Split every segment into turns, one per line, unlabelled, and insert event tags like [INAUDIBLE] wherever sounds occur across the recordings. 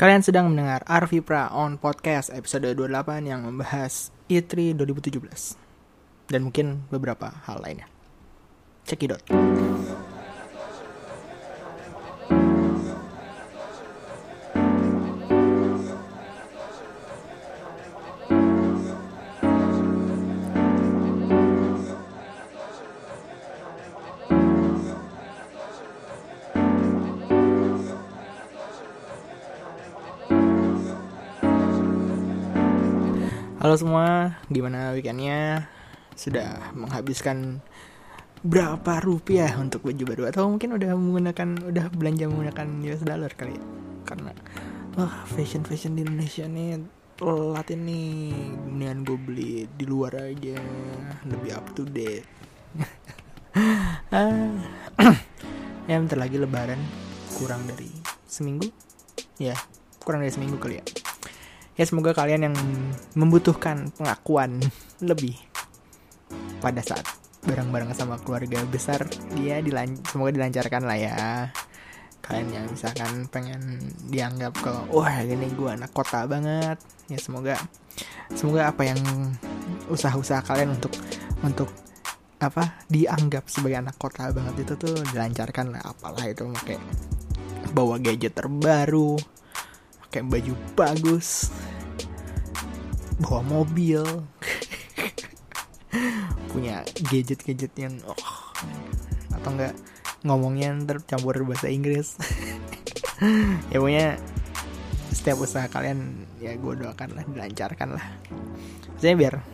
Kalian sedang mendengar Arvi Pra on Podcast episode 28 yang membahas E3 2017 dan mungkin beberapa hal lainnya. Cekidot. Halo semua, gimana weekendnya? Sudah menghabiskan berapa rupiah untuk baju baru atau mungkin udah menggunakan udah belanja menggunakan US dollar kali ya? Karena wah fashion fashion di Indonesia nih telat ini mendingan gue beli di luar aja lebih up to date [LAUGHS] ah. [CLEARS THROAT] ya bentar lagi lebaran kurang dari seminggu ya kurang dari seminggu kali ya ya semoga kalian yang membutuhkan pengakuan lebih pada saat bareng-bareng sama keluarga besar dia dilan semoga dilancarkan lah ya. Kalian yang misalkan pengen dianggap kalau wah ini gue anak kota banget. Ya semoga semoga apa yang usaha-usaha kalian untuk untuk apa dianggap sebagai anak kota banget itu tuh dilancarkan lah. Apalah itu pakai bawa gadget terbaru pakai baju bagus bawa mobil. Punya gadget-gadget yang oh, atau enggak ngomongnya tercampur bahasa Inggris. [LAUGHS] Ya pokoknya setiap usaha kalian ya gue doakan lah dilancarkan lah. Saya biar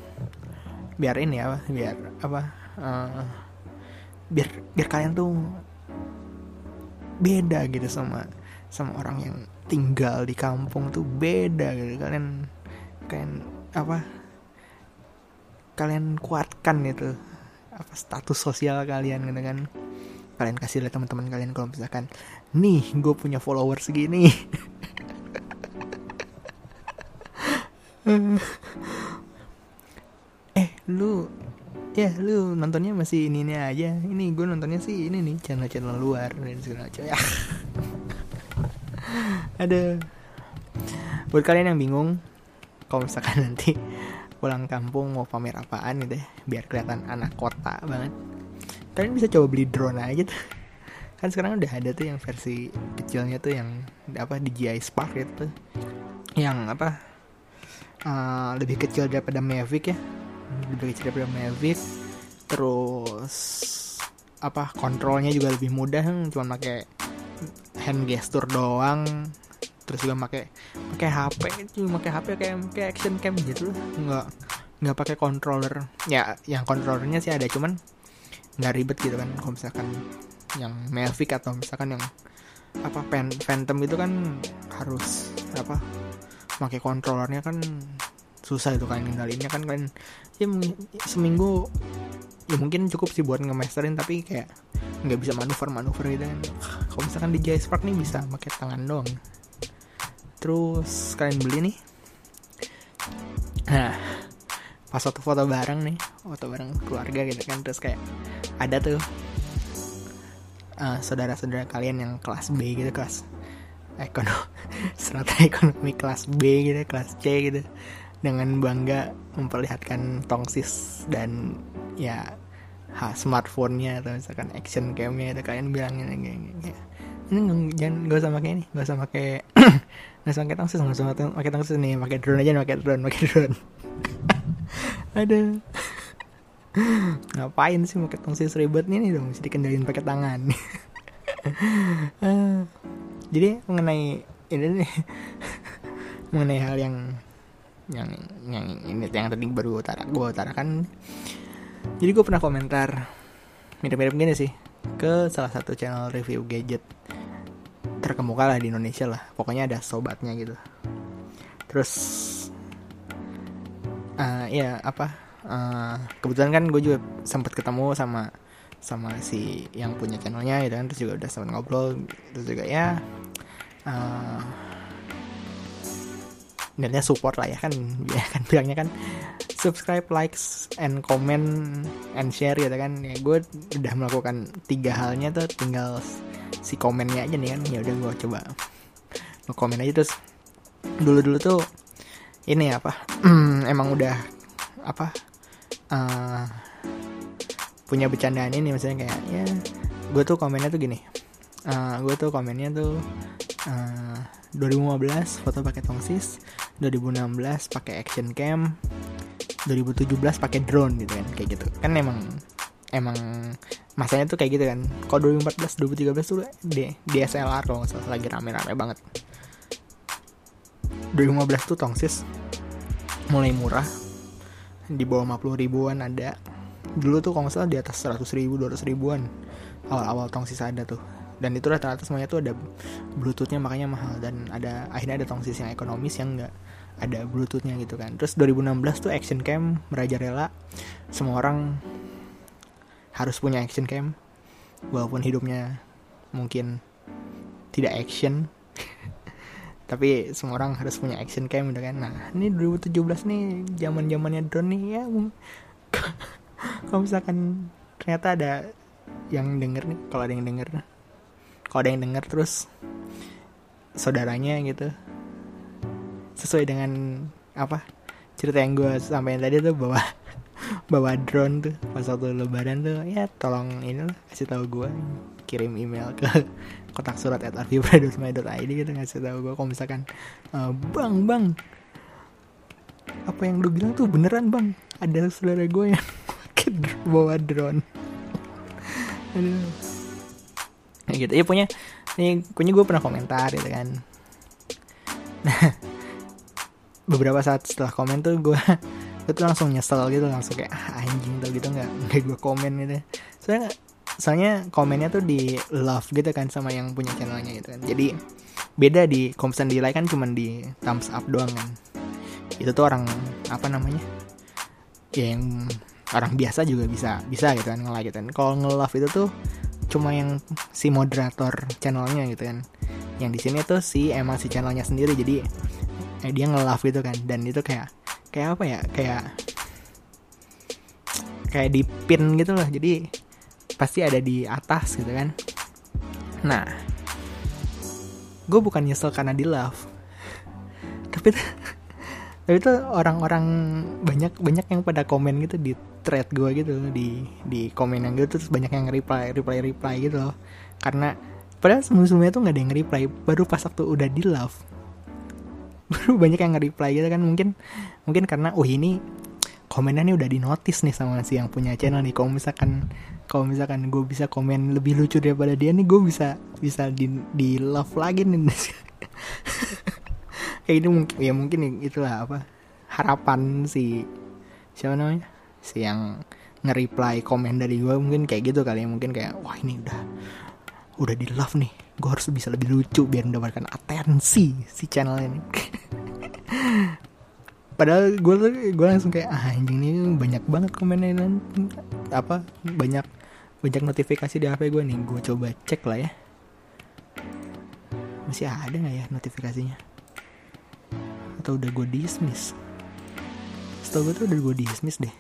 biar ini apa biar apa uh, biar biar kalian tuh beda gitu sama sama orang yang tinggal di kampung tuh beda gitu. Kalian kalian apa kalian kuatkan itu apa status sosial kalian gitu kan. Kalian kasih lihat teman-teman kalian kalau misalkan nih gue punya follower segini. [LAUGHS] Eh lu ya lu nontonnya masih ini ini aja. Ini gue nontonnya sih ini nih channel-channel luar dan segala macam. Ya. [LAUGHS] Ada. Buat kalian yang bingung kalau misalkan nanti pulang kampung mau pamer apaan gitu ya biar kelihatan anak kota banget. Kalian bisa coba beli drone aja tuh. Kan sekarang udah ada tuh yang versi kecilnya tuh yang apa DJI Spark itu yang apa uh, lebih kecil daripada Mavic ya. Lebih kecil daripada Mavic. Terus apa kontrolnya juga lebih mudah. Cuma pakai hand gesture doang terus juga pakai pakai HP cuma pakai HP kayak kayak action cam gitu nggak nggak pakai controller. Ya yang controllernya sih ada cuman nggak ribet gitu kan. Kalau misalkan yang Mavic atau misalkan yang apa pen Phantom itu kan harus apa pakai controllernya kan susah itu kan ngendalinnya kan. Kan ya seminggu ya mungkin cukup sih buat ngemasterin tapi kayak nggak bisa manuver manuver gitu kan. Kalau misalkan di Jay Spark nih bisa pakai tangan doang terus kalian beli nih. Nah pas foto foto bareng nih foto bareng keluarga gitu kan terus kayak ada tuh uh, saudara-saudara kalian yang kelas B gitu kelas ekonomi [LAUGHS] strata ekonomi kelas B gitu kelas C gitu dengan bangga memperlihatkan tongsis dan ya smartphone-nya atau misalkan action cam-nya itu kalian bilangin kayak, kayak ini jangan gak usah pakai ini gak usah pakai nggak usah pakai tongsis [CLEARS THROAT] nggak usah pakai tongsis nih pakai drone aja pakai drone pakai drone. [LAUGHS] Ada. Ngapain sih pakai tongsis ribet nih dong mesti dikendalin pakai tangan. [LAUGHS] Jadi mengenai ini nih [LAUGHS] mengenai hal yang yang yang ini yang tadi baru utara gue utarakan. Jadi gue pernah komentar mirip-mirip gini sih ke salah satu channel review gadget terkemuka lah di Indonesia lah. Pokoknya ada sobatnya gitu. Terus uh, ya apa uh, kebetulan kan gue juga sempat ketemu sama sama si yang punya channelnya gitu kan. Terus juga udah sempat ngobrol. Terus juga ya uh, support lah ya kan. [LAUGHS] Ya kan bilangnya kan subscribe likes and comment and share gitu kan. Ya gue udah melakukan tiga halnya tuh. Tinggal si komennya aja nih kan. Ya udah gue coba komen aja. Terus dulu dulu tuh ini apa [CLEARS THROAT] emang udah apa uh, punya bercandaan ini misalnya kayak ya gue tuh komennya tuh gini. Uh, eh, gue tuh komennya tuh uh, 2015 foto pakai tongsis 2016 pakai action cam 2017 pakai drone gitu kan kayak gitu. Kan emang emang masanya tuh kayak gitu kan. Kalau 2014 2013 tuh di DSLR kalau nggak salah lagi rame-rame banget. 2015 tuh tongsis mulai murah di bawah 50 ribuan ada. Dulu tuh kalau nggak salah di atas 100 ribu 200 ribuan awal-awal tongsis ada tuh. Dan itu rata-rata semuanya tuh ada bluetoothnya makanya mahal. Dan ada akhirnya ada tongsis yang ekonomis yang enggak ada bluetoothnya gitu kan. Terus 2016 tuh action cam merajalela semua orang harus punya action cam walaupun hidupnya mungkin tidak action. [LAUGHS] Tapi semua orang harus punya action cam gitu kan. Nah ini 2017 nih zaman zamannya drone nih ya [LAUGHS] kalau misalkan ternyata ada yang denger nih kalau ada yang denger kalau ada yang denger terus saudaranya gitu sesuai dengan apa cerita yang gue sampaikan tadi tuh bahwa [LAUGHS] bawa drone tuh pas waktu lebaran tuh ya tolong ini lah kasih tahu gue kirim email ke [LAUGHS] kotak surat at id gitu ngasih tahu gue kalau misalkan uh, bang bang apa yang lu bilang tuh beneran bang? Ada saudara gue yang [LAUGHS] bawa drone. [LAUGHS] Aduh. Gitu. Ya punya nih punya gue pernah komentar gitu kan. Nah beberapa saat setelah komen tuh gue gue tuh langsung nyesel gitu langsung kayak ah, anjing tuh gitu nggak? [LAUGHS] Nggak gue komen gitu. Soalnya soalnya komennya tuh di love gitu kan sama yang punya channelnya gitu kan. Jadi beda di komen di like kan cuman di thumbs up doang kan. Itu tuh orang apa namanya ya yang orang biasa juga bisa bisa gitu kan nge-like gitu kan. Kalau nge-love itu tuh cuma yang si moderator channelnya gitu kan. Yang di sini tuh si emang si channelnya sendiri. Jadi eh, dia nge-love gitu kan. Dan itu kayak kayak apa ya kayak kayak di pin gitu loh. Jadi pasti ada di atas gitu kan. Nah gue bukan nyesel karena di love. [LAUGHS] Tapi tapi itu orang-orang banyak banyak yang pada komen gitu di thread gue gitu di di komen yang gitu terus banyak yang reply reply reply gitu loh. Karena padahal sebelum-sebelumnya tuh nggak ada yang reply. Baru pas waktu udah di love banyak yang nge-reply gitu kan. Mungkin mungkin karena oh ini komennya nih udah di notice nih sama si yang punya channel nih. Kalau misalkan kalau misalkan gue bisa komen lebih lucu daripada dia nih gue bisa bisa di di love lagi nih. [LAUGHS] Kayak ini mungkin ya mungkin itulah apa harapan si siapa namanya? Si yang nge-reply komen dari gue mungkin kayak gitu kali ya. Mungkin kayak wah ini udah udah di love nih. Gue harus bisa lebih lucu biar mendapatkan atensi si channel ini [LAUGHS] padahal gue gue langsung kayak ah anjing ini banyak banget komennya dan apa banyak banyak notifikasi di HP gue nih. Gue coba cek lah ya. Masih ada nggak ya notifikasinya? Atau udah gue dismiss? Setahu gue tuh udah gue dismiss deh.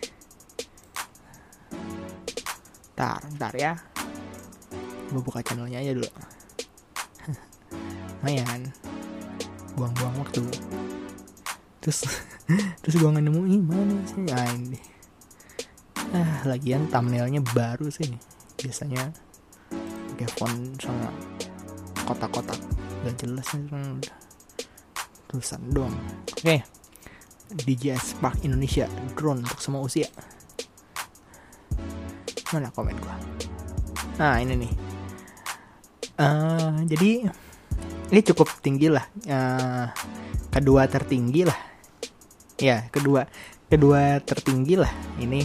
Ntar ntar ya. Gue buka channelnya aja dulu. [LAUGHS] Lumayan. Buang-buang waktu. Terus [LAUGHS] terus gue nggak nemu ini mana sih? Nah ini ah lagian thumbnailnya baru sih biasanya pakai font sama kotak-kotak. Gak jelas nih udah tulisan doang. Oke. Okay. DJ Spark Indonesia drone untuk semua usia. Mana komen gua? Nah ini nih. Uh, jadi ini cukup tinggi lah. Uh, kedua tertinggi lah ya kedua. Kedua tertinggi lah. Ini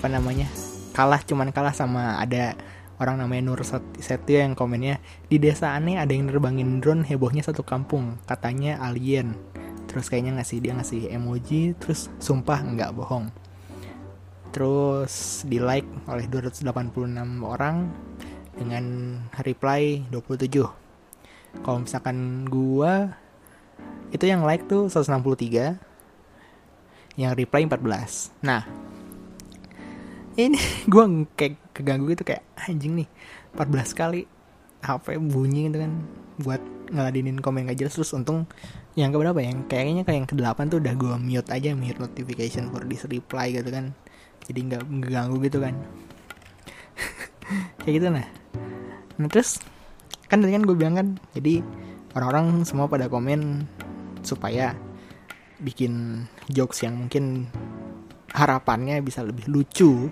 apa namanya kalah cuman kalah sama ada orang namanya Nur Setio yang komennya di desa aneh ada yang nerbangin drone hebohnya satu kampung katanya alien. Terus kayaknya ngasih dia ngasih emoji terus sumpah nggak bohong. Terus di like oleh 286 orang dengan reply 27 kalau misalkan gua itu yang like tuh 163 yang reply 14 nah ini [LAUGHS] gue kayak keganggu gitu kayak anjing nih 14 kali HP bunyi gitu kan buat ngeladenin komen gak jelas. Terus untung yang keberapa ya? yang kayaknya kayak yang ke delapan tuh udah gue mute aja mute notification for this reply gitu kan. Jadi nggak ganggu gitu kan. [LAUGHS] Kayak gitu nah. Nah terus kan tadi kan gue bilang kan jadi orang-orang semua pada komen supaya bikin jokes yang mungkin harapannya bisa lebih lucu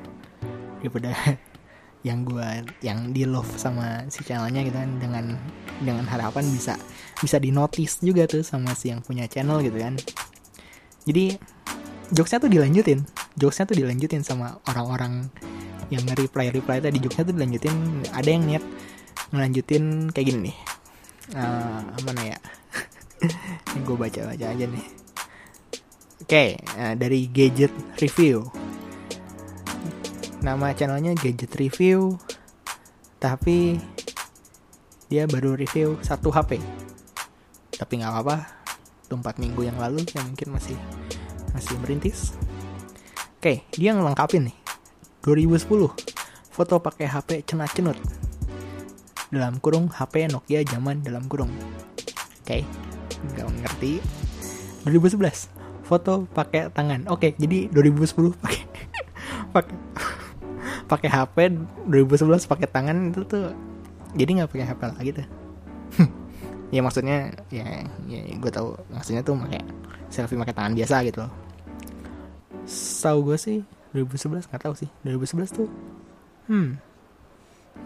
daripada [LAUGHS] yang gue yang di love sama si channelnya gitu kan. Dengan dengan harapan bisa bisa di notice juga tuh sama si yang punya channel gitu kan. Jadi jokesnya tuh dilanjutin. Jokesnya tuh dilanjutin sama orang-orang yang nge-reply reply tadi. Jokesnya tuh dilanjutin ada yang niat ngelanjutin kayak gini nih. Uh, mana ya? Gue baca baca aja nih oke okay, uh, dari gadget review. Nama channelnya gadget review tapi dia baru review satu HP tapi nggak apa-apa empat minggu yang lalu yang mungkin masih masih merintis. Oke dia ngelengkapin nih 2010 foto pakai HP cenat cenut dalam kurung HP Nokia zaman dalam kurung. Oke nggak ngerti. 2011 foto pakai tangan. Oke jadi 2010 [LAUGHS] pakai pakai pakai HP 2011 pakai tangan itu tuh jadi nggak pakai HP lagi tuh. [LAUGHS] Ya maksudnya ya, ya gue tahu. Maksudnya tuh pakai selfie pakai tangan biasa gitu tahu gue sih 2011 nggak tahu sih. 2011 tuh hmm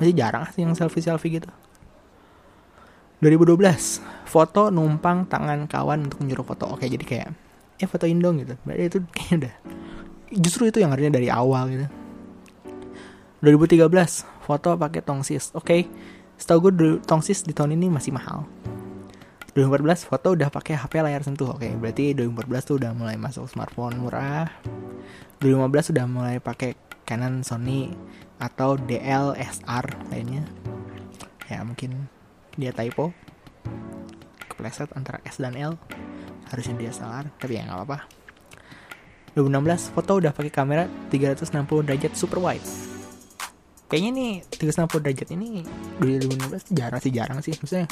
masih jarang sih yang selfie selfie gitu 2012 foto numpang tangan kawan untuk nyuruh foto. Oke jadi kayak ya fotoin dong gitu berarti itu kayaknya udah justru itu yang harusnya dari awal gitu 2013 foto pakai tongsis. Oke, okay. setahu gue tongsis di tahun ini masih mahal. 2014 foto udah pakai HP layar sentuh. Oke, okay, berarti 2014 tuh udah mulai masuk smartphone murah. 2015 sudah mulai pakai Canon, Sony atau DLSR lainnya. Ya, mungkin dia typo. Kepleset antara S dan L. Harusnya DSLR, tapi ya nggak apa-apa. 2016 foto udah pakai kamera 360 derajat super wide. Kayaknya nih 360 derajat ini 2015 jarang sih jarang sih. Maksudnya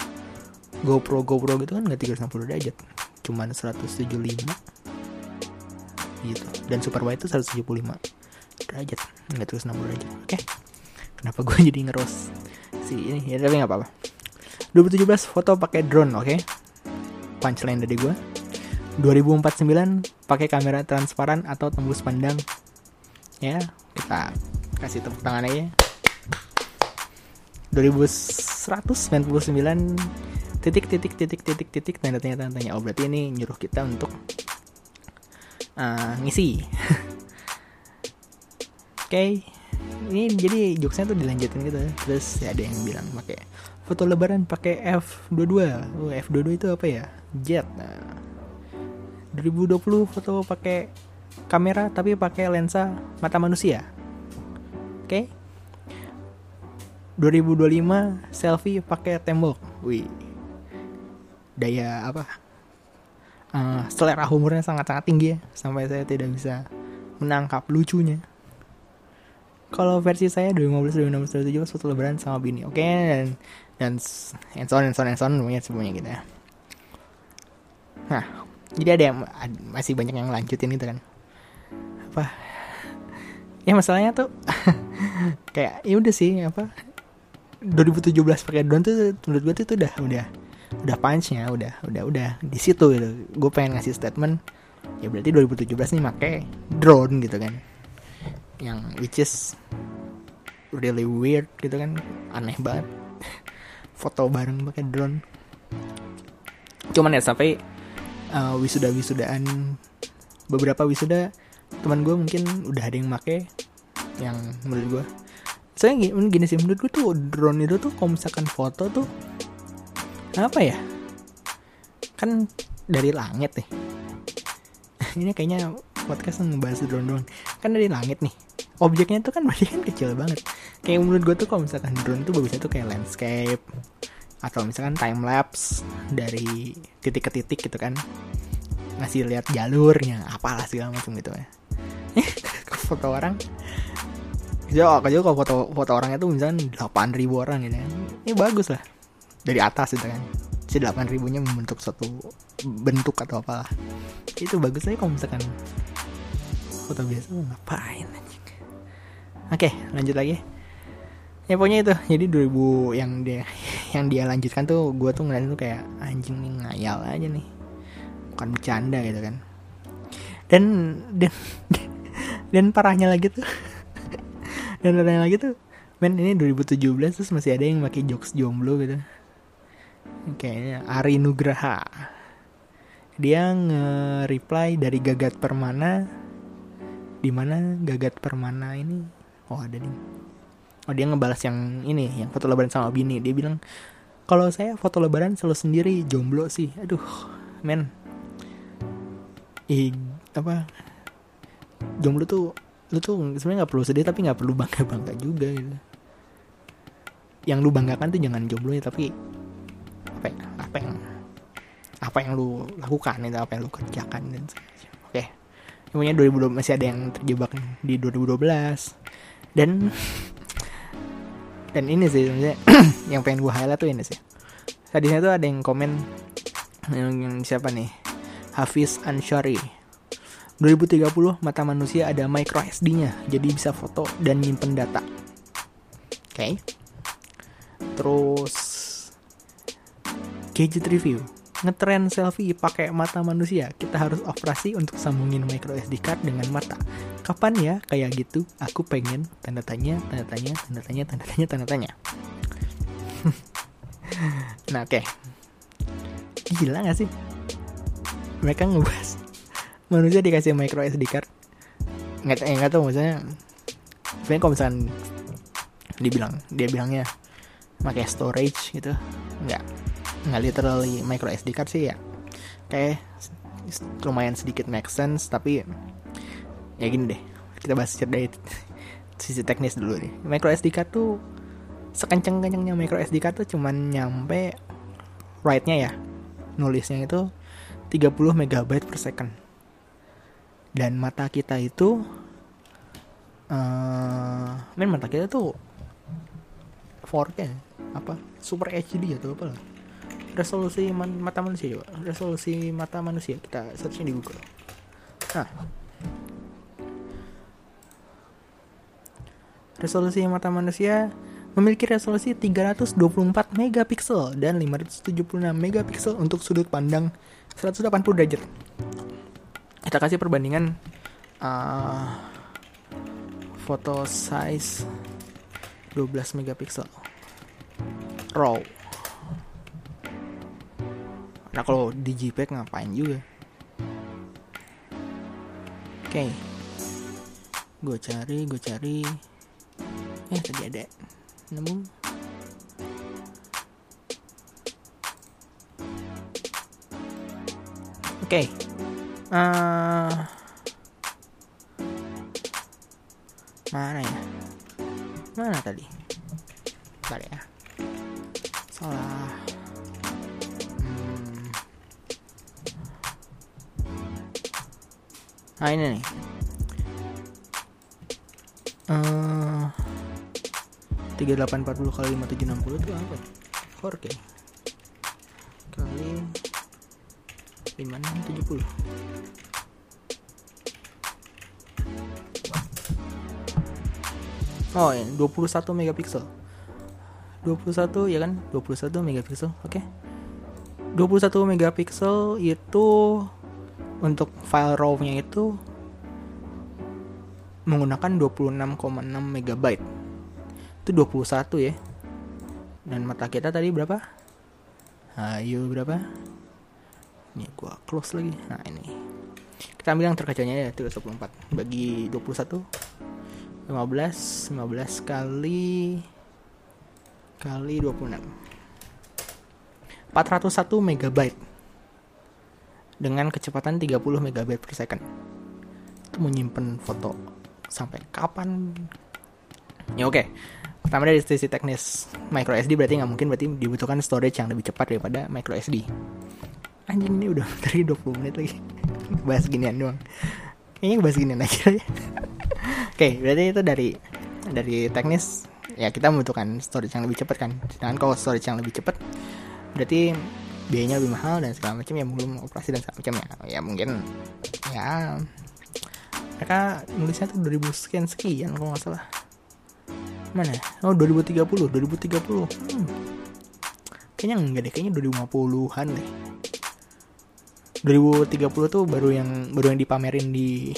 GoPro GoPro gitu kan nggak 360 derajat. Cuman 175 gitu. Dan super wide itu 175 derajat nggak 360 derajat. Oke. Okay. kenapa gue [LAUGHS] jadi ngeros si ini? Ya tapi nggak apa-apa. 2017 foto pakai drone oke? Okay? punchline dari gue 2049 pakai kamera transparan atau tembus pandang. Ya kita kasih tepuk tangan aja. 2199 titik titik titik titik titik tanda tanya tanda tanya oh berarti ini nyuruh kita untuk uh, ngisi. [LAUGHS] Oke okay. ini jadi jokesnya tuh dilanjutin gitu. Terus ya ada yang bilang pakai foto lebaran pakai F22 oh, F22 itu apa ya? Jet. Nah 2020 foto pakai kamera tapi pakai lensa mata manusia oke okay 2025 selfie pakai tembok. Wih. Daya apa? Uh, selera humornya sangat-sangat tinggi ya sampai saya tidak bisa menangkap lucunya. Kalau versi saya 2015 2016 2017 foto lebaran sama bini. Oke okay, dan dan and so on and so on and so on semuanya semuanya gitu ya. Nah, jadi ada yang masih banyak yang lanjutin itu kan. Apa? Ya masalahnya tuh [LAUGHS] kayak ya udah sih apa 2017 pakai drone tuh menurut gue tuh udah udah udah punchnya udah udah udah di situ gitu gue pengen ngasih statement ya berarti 2017 nih pakai drone gitu kan yang which is really weird gitu kan aneh banget [LAUGHS] foto bareng pakai drone cuman ya sampai uh, wisuda wisudaan beberapa wisuda teman gue mungkin udah ada yang make yang menurut gue saya gini, gini sih menurut gue tuh drone itu tuh kalau misalkan foto tuh apa ya? Kan dari langit nih. [LAUGHS] Ini kayaknya podcast ngebahas drone doang. Kan dari langit nih. Objeknya tuh kan [LAUGHS] berarti kan kecil banget. Kayak menurut gue tuh kalau misalkan drone tuh bagusnya tuh kayak landscape atau misalkan time lapse dari titik ke titik gitu kan. Ngasih lihat jalurnya apalah segala macam gitu ya. [LAUGHS] Foto orang? Ya, aja kalau foto foto orangnya tuh misalnya 8000 orang gitu kan. Ini bagus lah. Dari atas gitu kan. si 8000 nya membentuk suatu bentuk atau apalah. Itu bagus aja kalau misalkan foto biasa ngapain oke lanjut lagi. Ya pokoknya itu. Jadi 2000 yang dia yang dia lanjutkan tuh gue tuh ngeliat tuh kayak anjing nih ngayal aja nih. Bukan bercanda gitu kan. Dan dan [LAUGHS] dan parahnya lagi tuh [LAUGHS] dan parahnya lagi tuh men ini 2017 terus masih ada yang pakai jokes jomblo gitu. Kayaknya Ari Nugraha. Dia nge-reply dari Gagat Permana. Di mana Gagat Permana ini? Oh ada nih oh dia ngebalas yang ini yang foto lebaran sama bini. Dia bilang kalau saya foto lebaran selalu sendiri jomblo sih. Aduh men. Ih apa? Jomblo tuh lu tuh sebenarnya nggak perlu sedih tapi nggak perlu bangga bangga juga gitu. Yang lu banggakan tuh jangan jomblo ya tapi apa ya, apa yang apa yang lu lakukan itu apa yang lu kerjakan dan oke. Pokoknya 2012 masih ada yang terjebak di 2012 dan [LAUGHS] dan ini sih sebenarnya [CLEARS THROAT] yang pengen gue highlight tuh ini sih tadinya tuh ada yang komen yang, yang siapa nih Hafiz Anshari 2030 mata manusia ada micro SD-nya jadi bisa foto dan nyimpen data oke okay. terus gadget review ngetren selfie pakai mata manusia. Kita harus operasi untuk sambungin micro SD card dengan mata. Kapan ya kayak gitu? Aku pengen tanda tanya, tanda tanya, tanda tanya, tanda tanya, tanda tanya. [LAUGHS] nah oke, okay. gila gak sih? Mereka ngebahas manusia dikasih micro SD card. Nggak, eh, nggak tahu maksudnya. Kalau misalkan dibilang, dia bilangnya pakai storage gitu, nggak nggak literally micro SD card sih ya kayak lumayan sedikit make sense tapi ya gini deh kita bahas dari sisi teknis dulu nih. Micro SD card tuh sekenceng kencengnya micro SD card tuh cuman nyampe write-nya ya nulisnya itu 30 megabyte per second. Dan mata kita itu uh, men mata kita tuh 4K apa super HD atau apa lah. Resolusi man mata manusia coba. Resolusi mata manusia kita searching di Google. Nah resolusi mata manusia memiliki resolusi 324 megapiksel dan 576 megapiksel untuk sudut pandang 180 derajat kita kasih perbandingan uh, foto size 12 megapiksel raw Nah kalau di JPEG ngapain juga? Oke, okay. gue cari, gue cari. Eh tadi ada, nemu. Oke, okay. uh, eh, mana ya? Mana tadi? Bentar ya. Salah. nah ini nih uh, 3840 kali 5760 itu apa? 4K kali 5670 Oh ini 21 megapiksel. 21 ya kan? 21 megapiksel oke. okay. 21 megapiksel itu untuk file RAW-nya itu menggunakan 26,6 megabyte itu 21 ya. Dan mata kita tadi berapa? Ayo berapa? Ini gua close lagi. Nah ini. Kita ambil yang terkacanya ya 324 bagi 21 15 15 kali kali 26 401 megabyte dengan kecepatan 30 MB per second. Itu menyimpan foto sampai kapan ya oke. Okay. pertama dari sisi teknis micro SD berarti nggak mungkin berarti dibutuhkan storage yang lebih cepat daripada micro SD anjing ini udah [LAUGHS] dari 20 menit lagi. [LAUGHS] Bahas ginian doang. Kayaknya bahas ginian aja [LAUGHS] oke okay, berarti itu dari dari teknis ya kita membutuhkan storage yang lebih cepat kan. Sedangkan kalau storage yang lebih cepat berarti biayanya lebih mahal dan segala macam ya belum operasi dan segala macam ya. Ya mungkin ya. Mereka nulisnya tuh 2000 sekian sekian kalau nggak salah mana? Oh 2030 2030 hmm. kayaknya enggak deh kayaknya 2050-an deh. 2030 tuh baru yang baru yang dipamerin di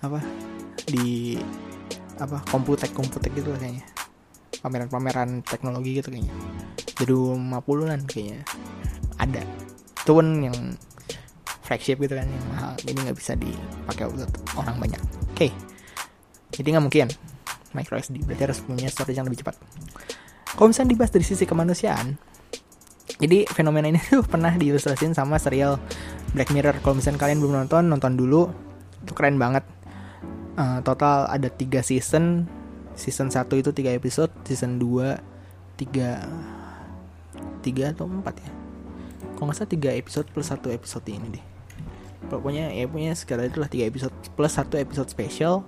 apa? Di apa? Komputek komputek gitu lah kayaknya. Pameran-pameran teknologi gitu kayaknya. jadi 50-an kayaknya. Ada. Cuman yang flagship gitu kan yang mahal. Jadi nggak bisa dipakai buat orang banyak. Oke. Okay. jadi nggak mungkin micro SD berarti harus punya storage yang lebih cepat. Kalau misalnya dibahas dari sisi kemanusiaan jadi fenomena ini [LAUGHS] tuh pernah diilustrasikan sama serial Black Mirror. Kalau misalnya kalian belum nonton nonton dulu. Itu keren banget. Uh, total ada tiga season. Season 1 itu tiga episode season 2 tiga tiga atau empat ya? Kalau nggak salah tiga episode plus satu episode ini deh. Pokoknya ya punya sekarang itulah tiga episode plus satu episode special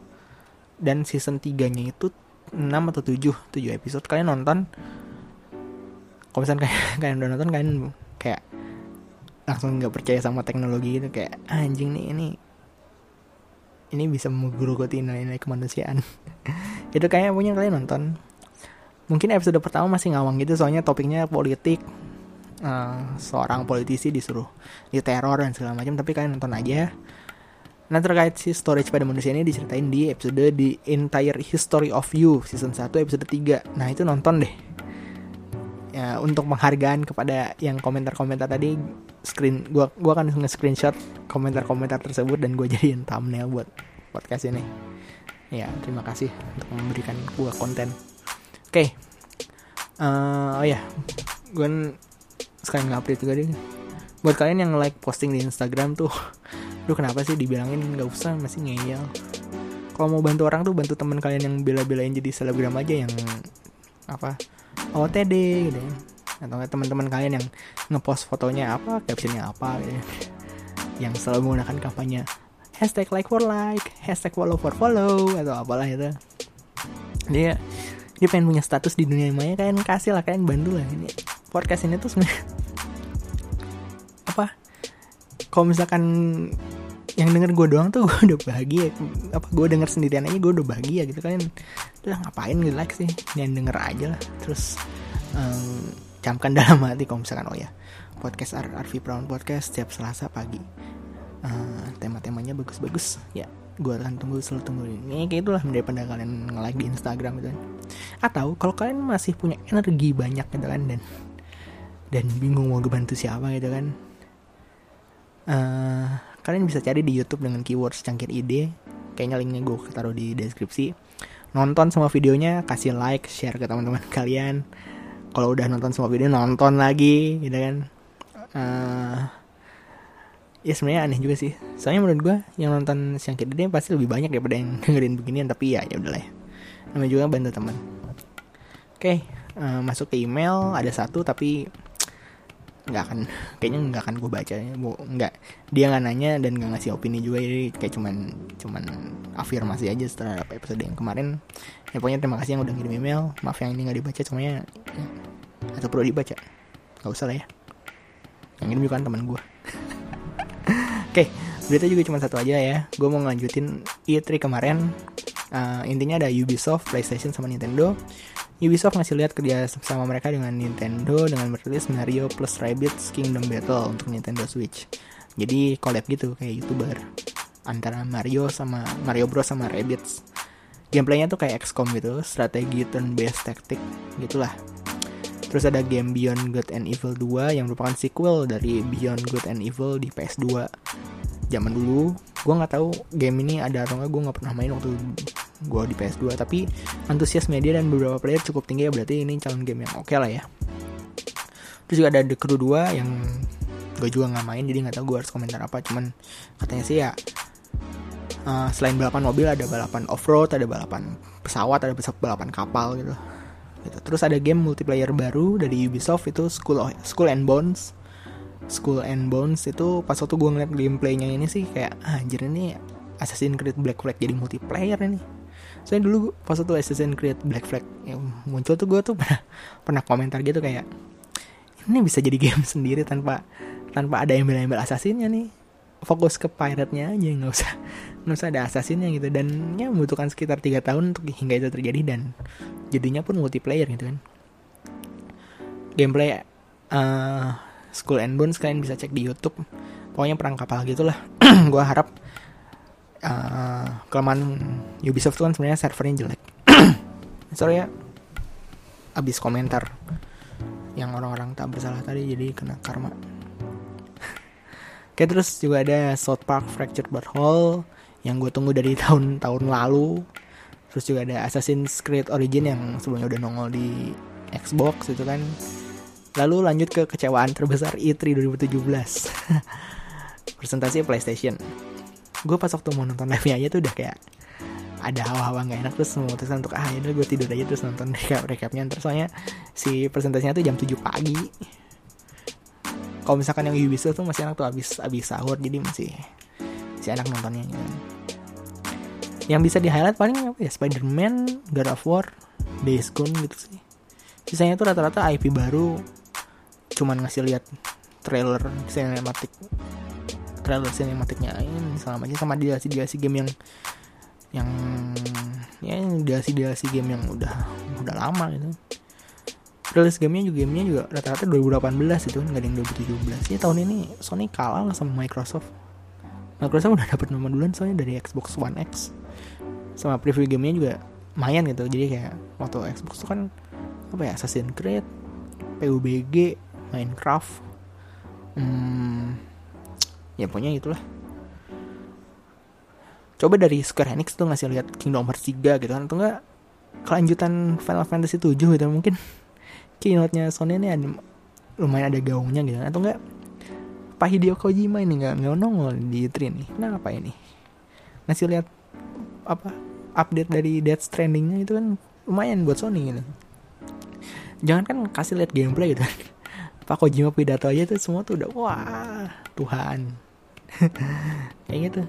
dan season 3 nya itu 6 atau 7 7 episode. Kalian nonton? Kalau misalnya kalian, [LAUGHS] kalian udah nonton kalian kayak langsung nggak percaya sama teknologi gitu kayak ah, anjing nih ini ini bisa menggerogoti nilai-nilai kemanusiaan. [LAUGHS] Itu kayaknya punya kalian nonton. Mungkin episode pertama masih ngawang gitu soalnya topiknya politik. Uh, seorang politisi disuruh diteror dan segala macam tapi kalian nonton aja Nah terkait si storage pada manusia ini diceritain di episode di Entire History of You season 1 episode 3 Nah itu nonton deh ya, Untuk penghargaan kepada yang komentar-komentar tadi screen gua gua akan nge-screenshot komentar-komentar tersebut dan gue jadiin thumbnail buat podcast ini. Ya, terima kasih untuk memberikan gua konten. Oke. Okay. Uh, eh, oh ya, gue sekarang nge-update juga deh. Buat kalian yang like posting di Instagram tuh lu kenapa sih dibilangin nggak usah masih ngeyel? Kalau mau bantu orang tuh bantu teman kalian yang bela-belain jadi selebgram aja yang apa OTD gitu ya. Atau teman-teman kalian yang ngepost fotonya apa captionnya apa gitu ya. yang selalu menggunakan kampanye hashtag like for like hashtag follow for follow atau apalah itu. Dia dia pengen punya status di dunia maya kalian kasih lah kalian bantu lah. Ini podcast ini tuh sebenarnya apa kalau misalkan yang denger gue doang tuh [LAUGHS] gue udah bahagia. Apa gue denger sendirian aja gue udah bahagia gitu kan. Udah ngapain like sih? Yang denger aja lah. Terus um, camkan [LAUGHS] dalam hati kalau misalkan oh ya podcast RV Brown podcast setiap Selasa pagi. Uh, tema-temanya bagus-bagus. Ya gue akan tunggu selalu tunggu ini. Kayak itulah daripada kalian nge-like di Instagram gitu kan. Atau kalau kalian masih punya energi banyak gitu kan dan dan bingung mau bantu siapa gitu kan. Uh, kalian bisa cari di YouTube dengan keyword cangkir ide. Kayaknya linknya gue taruh di deskripsi. Nonton semua videonya kasih like share ke teman-teman [LAUGHS] kalian. Kalau udah nonton semua video nonton lagi gitu kan. Uh, ya sebenarnya aneh juga sih. Soalnya menurut gue yang nonton siang ide pasti lebih banyak daripada yang [LAUGHS] dengerin beginian tapi ya ya udahlah ya. Namanya juga bantu teman. Oke okay, uh, masuk ke email ada satu tapi nggak akan kayaknya nggak akan gue baca. Ya nggak dia nggak nanya dan nggak ngasih opini juga jadi kayak cuman cuman afirmasi aja setelah episode yang kemarin. Ya pokoknya terima kasih yang udah ngirim email. Maaf yang ini nggak dibaca cuma ya, atau perlu dibaca. Nggak usah lah ya. Yang ini bukan teman gue [LAUGHS] oke okay, berita juga cuma satu aja ya. Gue mau ngelanjutin E3 kemarin. Uh, intinya ada Ubisoft, PlayStation sama Nintendo Ubisoft ngasih lihat kerja sama mereka dengan Nintendo dengan merilis Mario plus Rabbids Kingdom Battle untuk Nintendo Switch. Jadi collab gitu kayak youtuber antara Mario sama Mario Bros sama Rabbids. Gameplaynya tuh kayak XCOM gitu, strategi turn based tactic gitulah. Terus ada game Beyond Good and Evil 2 yang merupakan sequel dari Beyond Good and Evil di PS2 zaman dulu gue nggak tahu game ini ada atau nggak gue nggak pernah main waktu gue di PS2 tapi antusias media dan beberapa player cukup tinggi ya berarti ini calon game yang oke okay lah ya. Terus juga ada The Crew 2 yang gue juga nggak main jadi nggak tahu gue harus komentar apa cuman katanya sih ya uh, selain balapan mobil ada balapan off road ada balapan pesawat ada balapan kapal gitu. Gitu. Terus ada game multiplayer baru dari Ubisoft itu School of, School and Bones. School and Bones itu pas waktu gue ngeliat gameplaynya ini sih kayak ah, anjir ini Assassin's Creed Black Flag jadi multiplayer ini saya dulu pas waktu Assassin's Creed Black Flag yang muncul tuh gue tuh [LAUGHS] pernah pernah komentar gitu kayak ini bisa jadi game [LAUGHS] sendiri tanpa tanpa ada embel-embel asasinnya nih. Fokus ke pirate-nya aja nggak usah [LAUGHS] nggak usah ada asasinnya gitu. Dan ya membutuhkan sekitar tiga tahun untuk hingga itu terjadi dan jadinya pun multiplayer gitu kan. Gameplay uh, School and Bones kalian bisa cek di YouTube. Pokoknya perang kapal gitulah. [CLEARS THROAT] Gue harap uh, kelemahan Ubisoft tuh kan sebenarnya servernya jelek [COUGHS] sorry ya abis komentar yang orang-orang tak bersalah tadi jadi kena karma Oke terus juga ada South Park Fractured But Whole yang gue tunggu dari [LAUGHS] tahun-tahun lalu. Terus juga ada Assassin's Creed Origin yang sebelumnya udah nongol di Xbox itu kan. Lalu lanjut ke kecewaan terbesar E E3 2017. [LAUGHS] Presentasi PlayStation. Gue pas waktu mau nonton live-nya aja tuh udah kayak ada hawa-hawa nggak enak terus memutuskan untuk ah ini gue tidur aja terus nonton [LAUGHS] recap recapnya. Terus soalnya si presentasinya tuh jam 7 pagi. Kalau misalkan yang Ubisoft tuh masih enak tuh abis abis sahur jadi masih masih enak nontonnya gitu. yang bisa di highlight paling apa ya? Spider-Man, God of War, Days Gone gitu sih. Sisanya tuh rata-rata IP baru cuman ngasih lihat trailer cinematic trailer cinematicnya ini sama aja sama DLC DLC game yang yang ya DLC DLC game yang udah udah lama gitu. Rilis gamenya juga gamenya juga rata-rata 2018 itu nggak ada yang 2017 ya tahun ini Sony kalah lah sama Microsoft. Microsoft udah dapat nomor duluan soalnya dari Xbox One X. Sama preview gamenya juga lumayan gitu. Jadi kayak waktu Xbox tuh kan apa ya Assassin's Creed PUBG Minecraft hmm, ya pokoknya itulah. Coba dari Square Enix tuh ngasih lihat Kingdom Hearts 3 gitu kan atau enggak kelanjutan Final Fantasy 7 gitu mungkin. Keynote-nya Sony ini ada, lumayan ada gaungnya gitu kan atau enggak Pak Hideo Kojima ini nggak nggak nongol di E3 nih. Kenapa ini? Ngasih lihat apa update dari Death Stranding-nya itu kan lumayan buat Sony gitu. Jangan kan kasih lihat gameplay gitu Pak Kojima pidato aja tuh semua tuh udah wah Tuhan [LAUGHS] kayak gitu.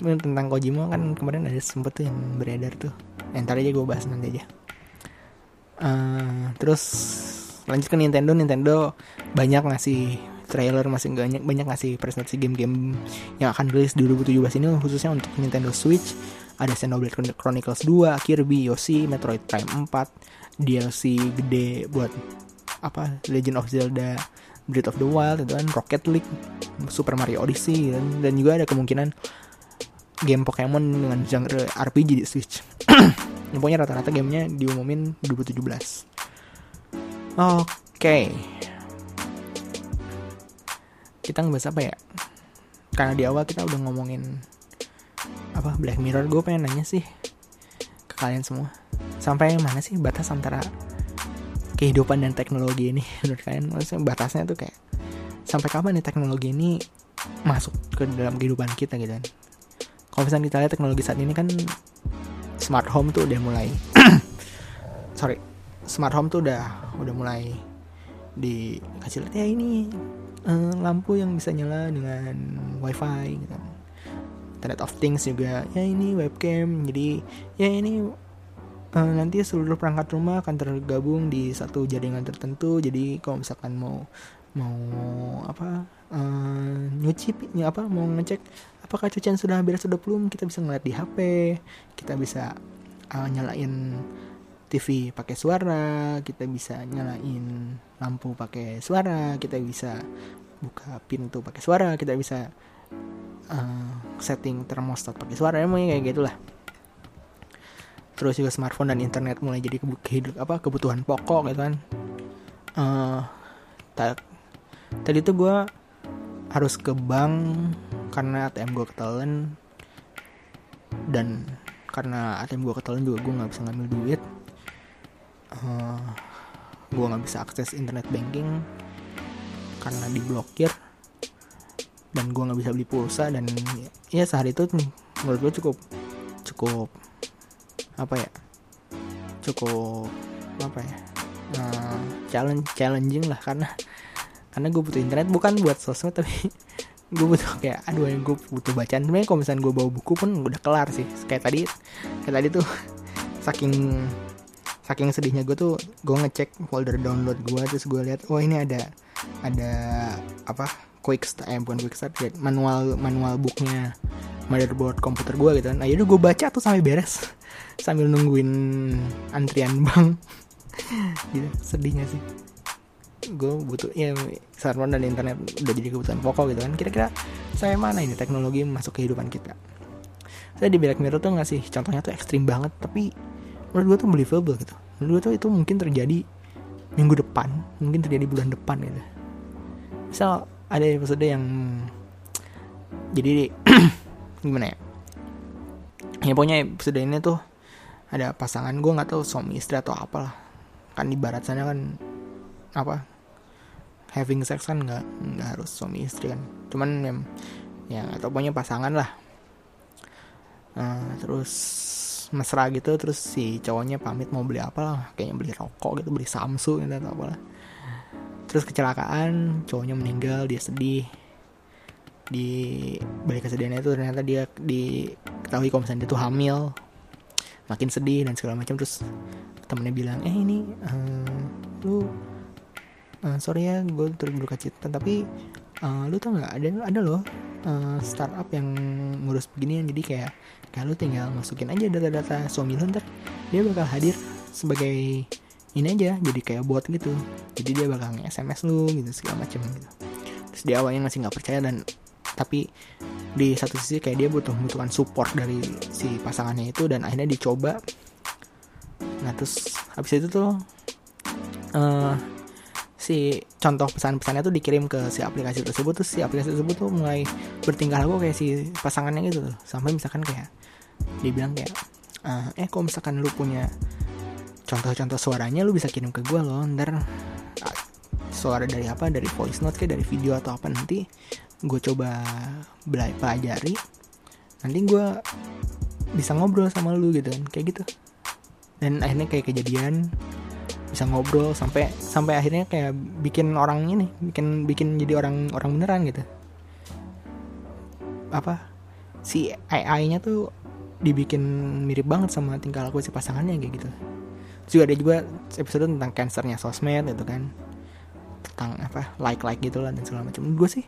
Tentang Kojima kan kemarin ada sempet tuh yang beredar tuh. Ya, ntar aja gue bahas nanti aja. Uh, terus lanjut ke Nintendo. Nintendo banyak ngasih trailer masih banyak banyak ngasih presentasi game-game yang akan rilis di 2017 ini khususnya untuk Nintendo Switch. Ada Xenoblade Chronicles 2, Kirby, Yoshi, Metroid Prime 4, DLC gede buat apa Legend of Zelda Breath of the Wild itu kan Rocket League, Super Mario Odyssey dan, dan juga ada kemungkinan game Pokemon dengan genre RPG di Switch. [CLEARS THROAT] Pokoknya rata-rata gamenya diumumin 2017. Oke. Okay. Kita ngebahas apa ya? Karena di awal kita udah ngomongin apa Black Mirror, gue pengen nanya sih ke kalian semua. Sampai mana sih batas antara kehidupan dan teknologi ini [LAUGHS] menurut kalian? Maksudnya batasnya tuh kayak sampai kapan nih teknologi ini masuk ke dalam kehidupan kita gitu kan? Kalau misalnya kita lihat teknologi saat ini kan smart home tuh udah mulai [CLEARS THROAT] sorry smart home tuh udah udah mulai dikasih lihat ya ini uh, lampu yang bisa nyala dengan wifi gitu internet of things juga ya ini webcam jadi ya ini uh, nanti seluruh perangkat rumah akan tergabung di satu jaringan tertentu. Jadi kalau misalkan mau mau apa uh, nyuci ya apa mau ngecek apakah cucian sudah beres sudah belum kita bisa ngeliat di HP kita bisa uh, nyalain TV pakai suara kita bisa nyalain lampu pakai suara kita bisa buka pintu pakai suara kita bisa uh, setting termostat pakai suara emang kayak gitulah terus juga smartphone dan internet mulai jadi kehidup apa kebutuhan pokok gitu kan. Uh, tadi tuh gue harus ke bank karena ATM gue ketelan. Dan karena ATM gue ketelan juga gue nggak bisa ngambil duit. Uh, eh, gue nggak bisa akses internet banking karena diblokir. Dan gue nggak bisa beli pulsa dan ya sehari itu menurut gue cukup cukup apa ya cukup apa ya uh, challenge challenging lah karena karena gue butuh internet bukan buat sosmed tapi [LAUGHS] gue butuh kayak aduh yang gue butuh bacaan. Sebenarnya kalau misalnya gue bawa buku pun udah kelar sih. Kayak tadi kayak tadi tuh [LAUGHS] saking saking sedihnya gue tuh gue ngecek folder download gue terus gue lihat oh ini ada ada apa quick start eh bukan quick start ya, manual manual booknya motherboard komputer gue gitu kan. Nah yaudah gue baca tuh sampai beres. Sambil nungguin antrian bank [LAUGHS] gitu sedihnya sih. Gue butuh ya smartphone dan internet udah jadi kebutuhan pokok gitu kan. Kira-kira saya mana ini teknologi masuk kehidupan kita? Saya di Black Mirror tuh ngasih contohnya tuh ekstrim banget tapi menurut gue tuh believable gitu. Menurut gue tuh itu mungkin terjadi minggu depan mungkin terjadi bulan depan gitu. Misal ada episode yang [CLEARS THROAT] jadi [CLEARS THROAT] gimana ya? Ya pokoknya episode ini tuh ada pasangan gue nggak tahu suami istri atau apalah. Kan di barat sana kan apa having sex kan nggak nggak harus suami istri kan. Cuman ya, ya atau pokoknya pasangan lah. Uh, terus mesra gitu terus si cowoknya pamit mau beli apa lah kayaknya beli rokok gitu beli Samsung gitu atau apalah. Terus kecelakaan cowoknya meninggal dia sedih di balik kesedihannya itu ternyata dia diketahui kalau misalnya dia tuh hamil makin sedih dan segala macam. Terus temennya bilang eh ini uh, lu uh, sorry ya gue turut berduka cita tapi uh, lu tau nggak ada ada loh uh, startup yang ngurus beginian. Jadi kayak kayak lu tinggal masukin aja data-data suami lu ntar dia bakal hadir sebagai ini aja jadi kayak bot gitu. Jadi dia bakal nge-sms lu gitu segala macam gitu. Terus dia awalnya masih nggak percaya dan tapi di satu sisi kayak dia butuh membutuhkan support dari si pasangannya itu dan akhirnya dicoba. Nah terus habis itu tuh uh, si contoh pesan-pesannya tuh dikirim ke si aplikasi tersebut. Terus si aplikasi tersebut tuh mulai bertingkah laku kayak si pasangannya gitu sampai misalkan kayak dia bilang kayak uh, eh kok misalkan lu punya contoh-contoh suaranya lu bisa kirim ke gue loh. Ntar uh, suara dari apa? Dari voice note kayak dari video atau apa nanti gue coba belajar pelajari nanti gue bisa ngobrol sama lu gitu kan kayak gitu. Dan akhirnya kayak kejadian bisa ngobrol sampai sampai akhirnya kayak bikin orang ini bikin bikin jadi orang orang beneran gitu. Apa? Si AI-nya tuh dibikin mirip banget sama tingkah laku si pasangannya kayak gitu. Terus juga ada juga episode tentang cancernya sosmed gitu kan. Tentang apa like like gitu lah dan segala macam. Gue sih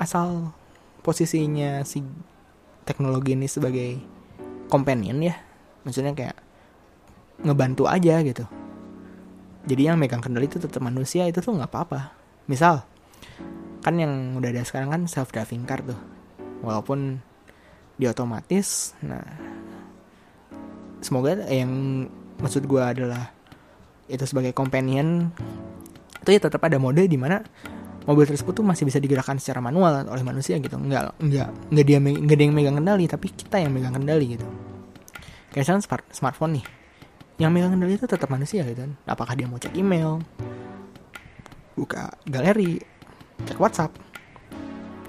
asal posisinya si teknologi ini sebagai companion ya. Maksudnya kayak ngebantu aja gitu. Jadi yang megang kendali itu tetap manusia itu tuh nggak apa-apa. Misal kan yang udah ada sekarang kan self driving car tuh. Walaupun dia otomatis nah semoga yang maksud gue adalah itu sebagai companion itu ya tetap ada mode di mana mobil tersebut tuh masih bisa digerakkan secara manual oleh manusia gitu. Nggak nggak nggak dia nggak ada yang megang kendali tapi kita yang megang kendali gitu. Kayak misalnya smart, smartphone nih. Yang megang kendali itu tetap manusia gitu kan. Apakah dia mau cek email buka galeri cek WhatsApp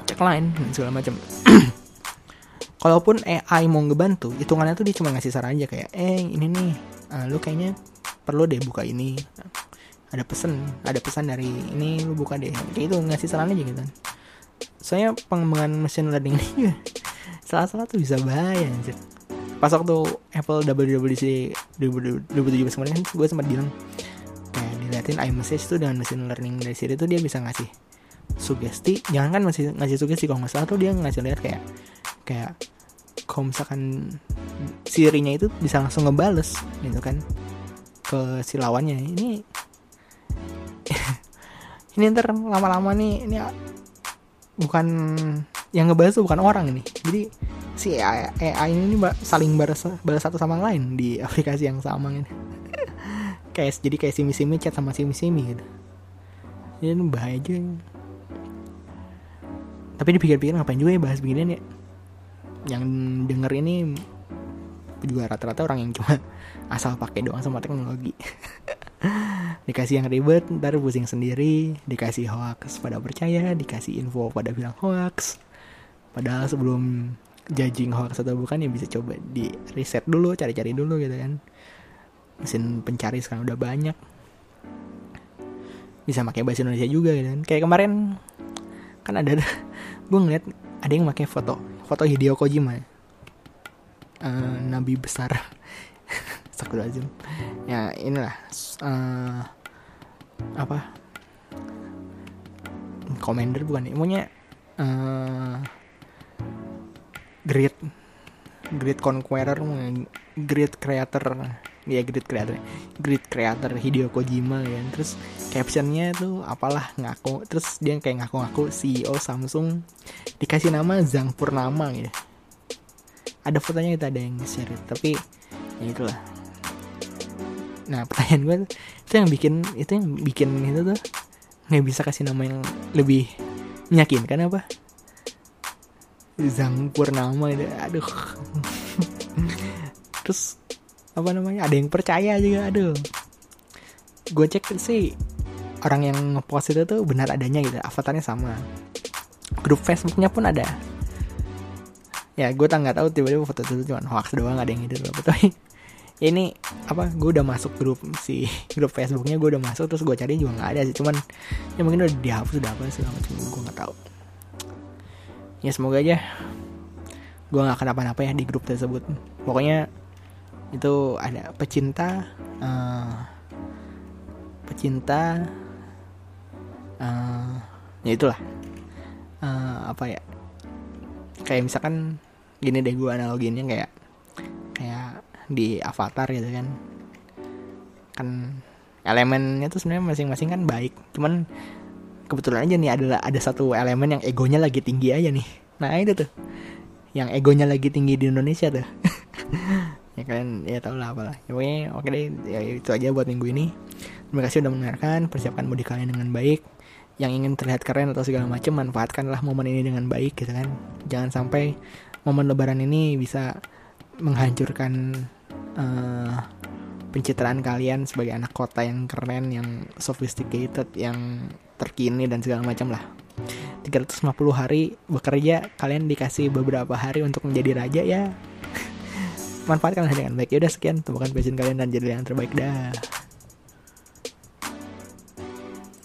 cek line dan segala macam. [CLEARS THROAT] Kalaupun AI mau ngebantu hitungannya tuh dia cuma ngasih saran aja kayak eh ini nih uh, lu kayaknya perlu deh buka ini ada pesan ada pesan dari ini lu buka deh. Kayak itu ngasih saran aja gitu. Soalnya pengembangan machine learning ini [LAUGHS] salah-salah tuh bisa bahaya anjir. Pas waktu Apple WWDC 2017 kemarin kan gue sempat bilang kayak diliatin iMessage tuh dengan machine learning dari sini tuh dia bisa ngasih sugesti. Jangan kan masih ngasih sugesti kalau nggak salah tuh dia ngasih lihat kayak kayak kalau misalkan sirinya itu bisa langsung ngebales gitu kan ke si lawannya. Ini ini ntar lama-lama nih ini bukan yang ngebales tuh bukan orang ini. Jadi si AI, AI ini saling balas balas satu sama lain di [LAUGHS] aplikasi yang sama ini. Kayak jadi kayak simi simi chat sama simi simi gitu. Ya ini bahaya aja tapi dipikir-pikir ngapain juga ya bahas beginian ya? Yang denger ini juga rata-rata orang yang cuma [LAUGHS] asal pakai doang sama teknologi. [LAUGHS] Dikasih yang ribet ntar pusing sendiri. Dikasih hoax pada percaya dikasih info pada bilang hoax. Padahal sebelum judging hoax atau bukan ya bisa coba di reset dulu cari-cari dulu gitu kan. Mesin pencari sekarang udah banyak. Bisa pakai bahasa Indonesia juga gitu kan. Kayak kemarin kan ada [LAUGHS] gue ngeliat ada yang pakai foto foto Hideo Kojima uh, nabi besar. [LAUGHS] Astagfirullahaladzim. Ya inilah uh, apa? Commander bukan pokoknya uh, great great conqueror great creator. Ya great creator. Great creator Hideo Kojima kan terus captionnya tuh apalah ngaku. Terus dia kayak ngaku-ngaku CEO Samsung. Dikasih nama Zhang Purnama gitu ada fotonya kita ada yang share tapi ya itulah. Nah pertanyaan gue itu yang bikin itu yang bikin itu tuh nggak bisa kasih nama yang lebih meyakinkan apa? Zhang Purnama itu aduh. [LAUGHS] Terus apa namanya? Ada yang percaya juga aduh. Gue cek sih orang yang ngepost itu tuh benar adanya gitu. Avatarnya sama. Grup Facebooknya pun ada ya gue tak nggak tahu tiba-tiba foto itu cuma hoax doang ada yang itu loh tapi [LAUGHS] ini apa gue udah masuk grup si [LAUGHS] grup Facebooknya gue udah masuk terus gue cari juga nggak ada sih cuman ya mungkin udah dihapus udah apa sih macam gue nggak tahu. Ya semoga aja gue nggak kenapa-napa ya di grup tersebut. Pokoknya itu ada pecinta uh, pecinta uh, ya itulah uh, apa ya kayak misalkan gini deh gue analoginnya kayak kayak di Avatar gitu kan. Kan elemennya tuh sebenarnya masing-masing kan baik. Cuman kebetulan aja nih ada ada satu elemen yang egonya lagi tinggi aja nih. Nah itu tuh. Yang egonya lagi tinggi di Indonesia tuh. [LAUGHS] Ya kalian ya tau lah apalah. Ya, oke deh. Ya itu aja buat minggu ini. Terima kasih udah mendengarkan. Persiapkan mudik kalian dengan baik yang ingin terlihat keren atau segala macam manfaatkanlah momen ini dengan baik gitu kan. Jangan sampai momen lebaran ini bisa menghancurkan uh, pencitraan kalian sebagai anak kota yang keren yang sophisticated yang terkini dan segala macam lah. 350 hari bekerja kalian dikasih beberapa hari untuk menjadi raja ya. [LAUGHS] Manfaatkan dengan baik. Ya udah sekian. Temukan passion kalian dan jadi yang terbaik dah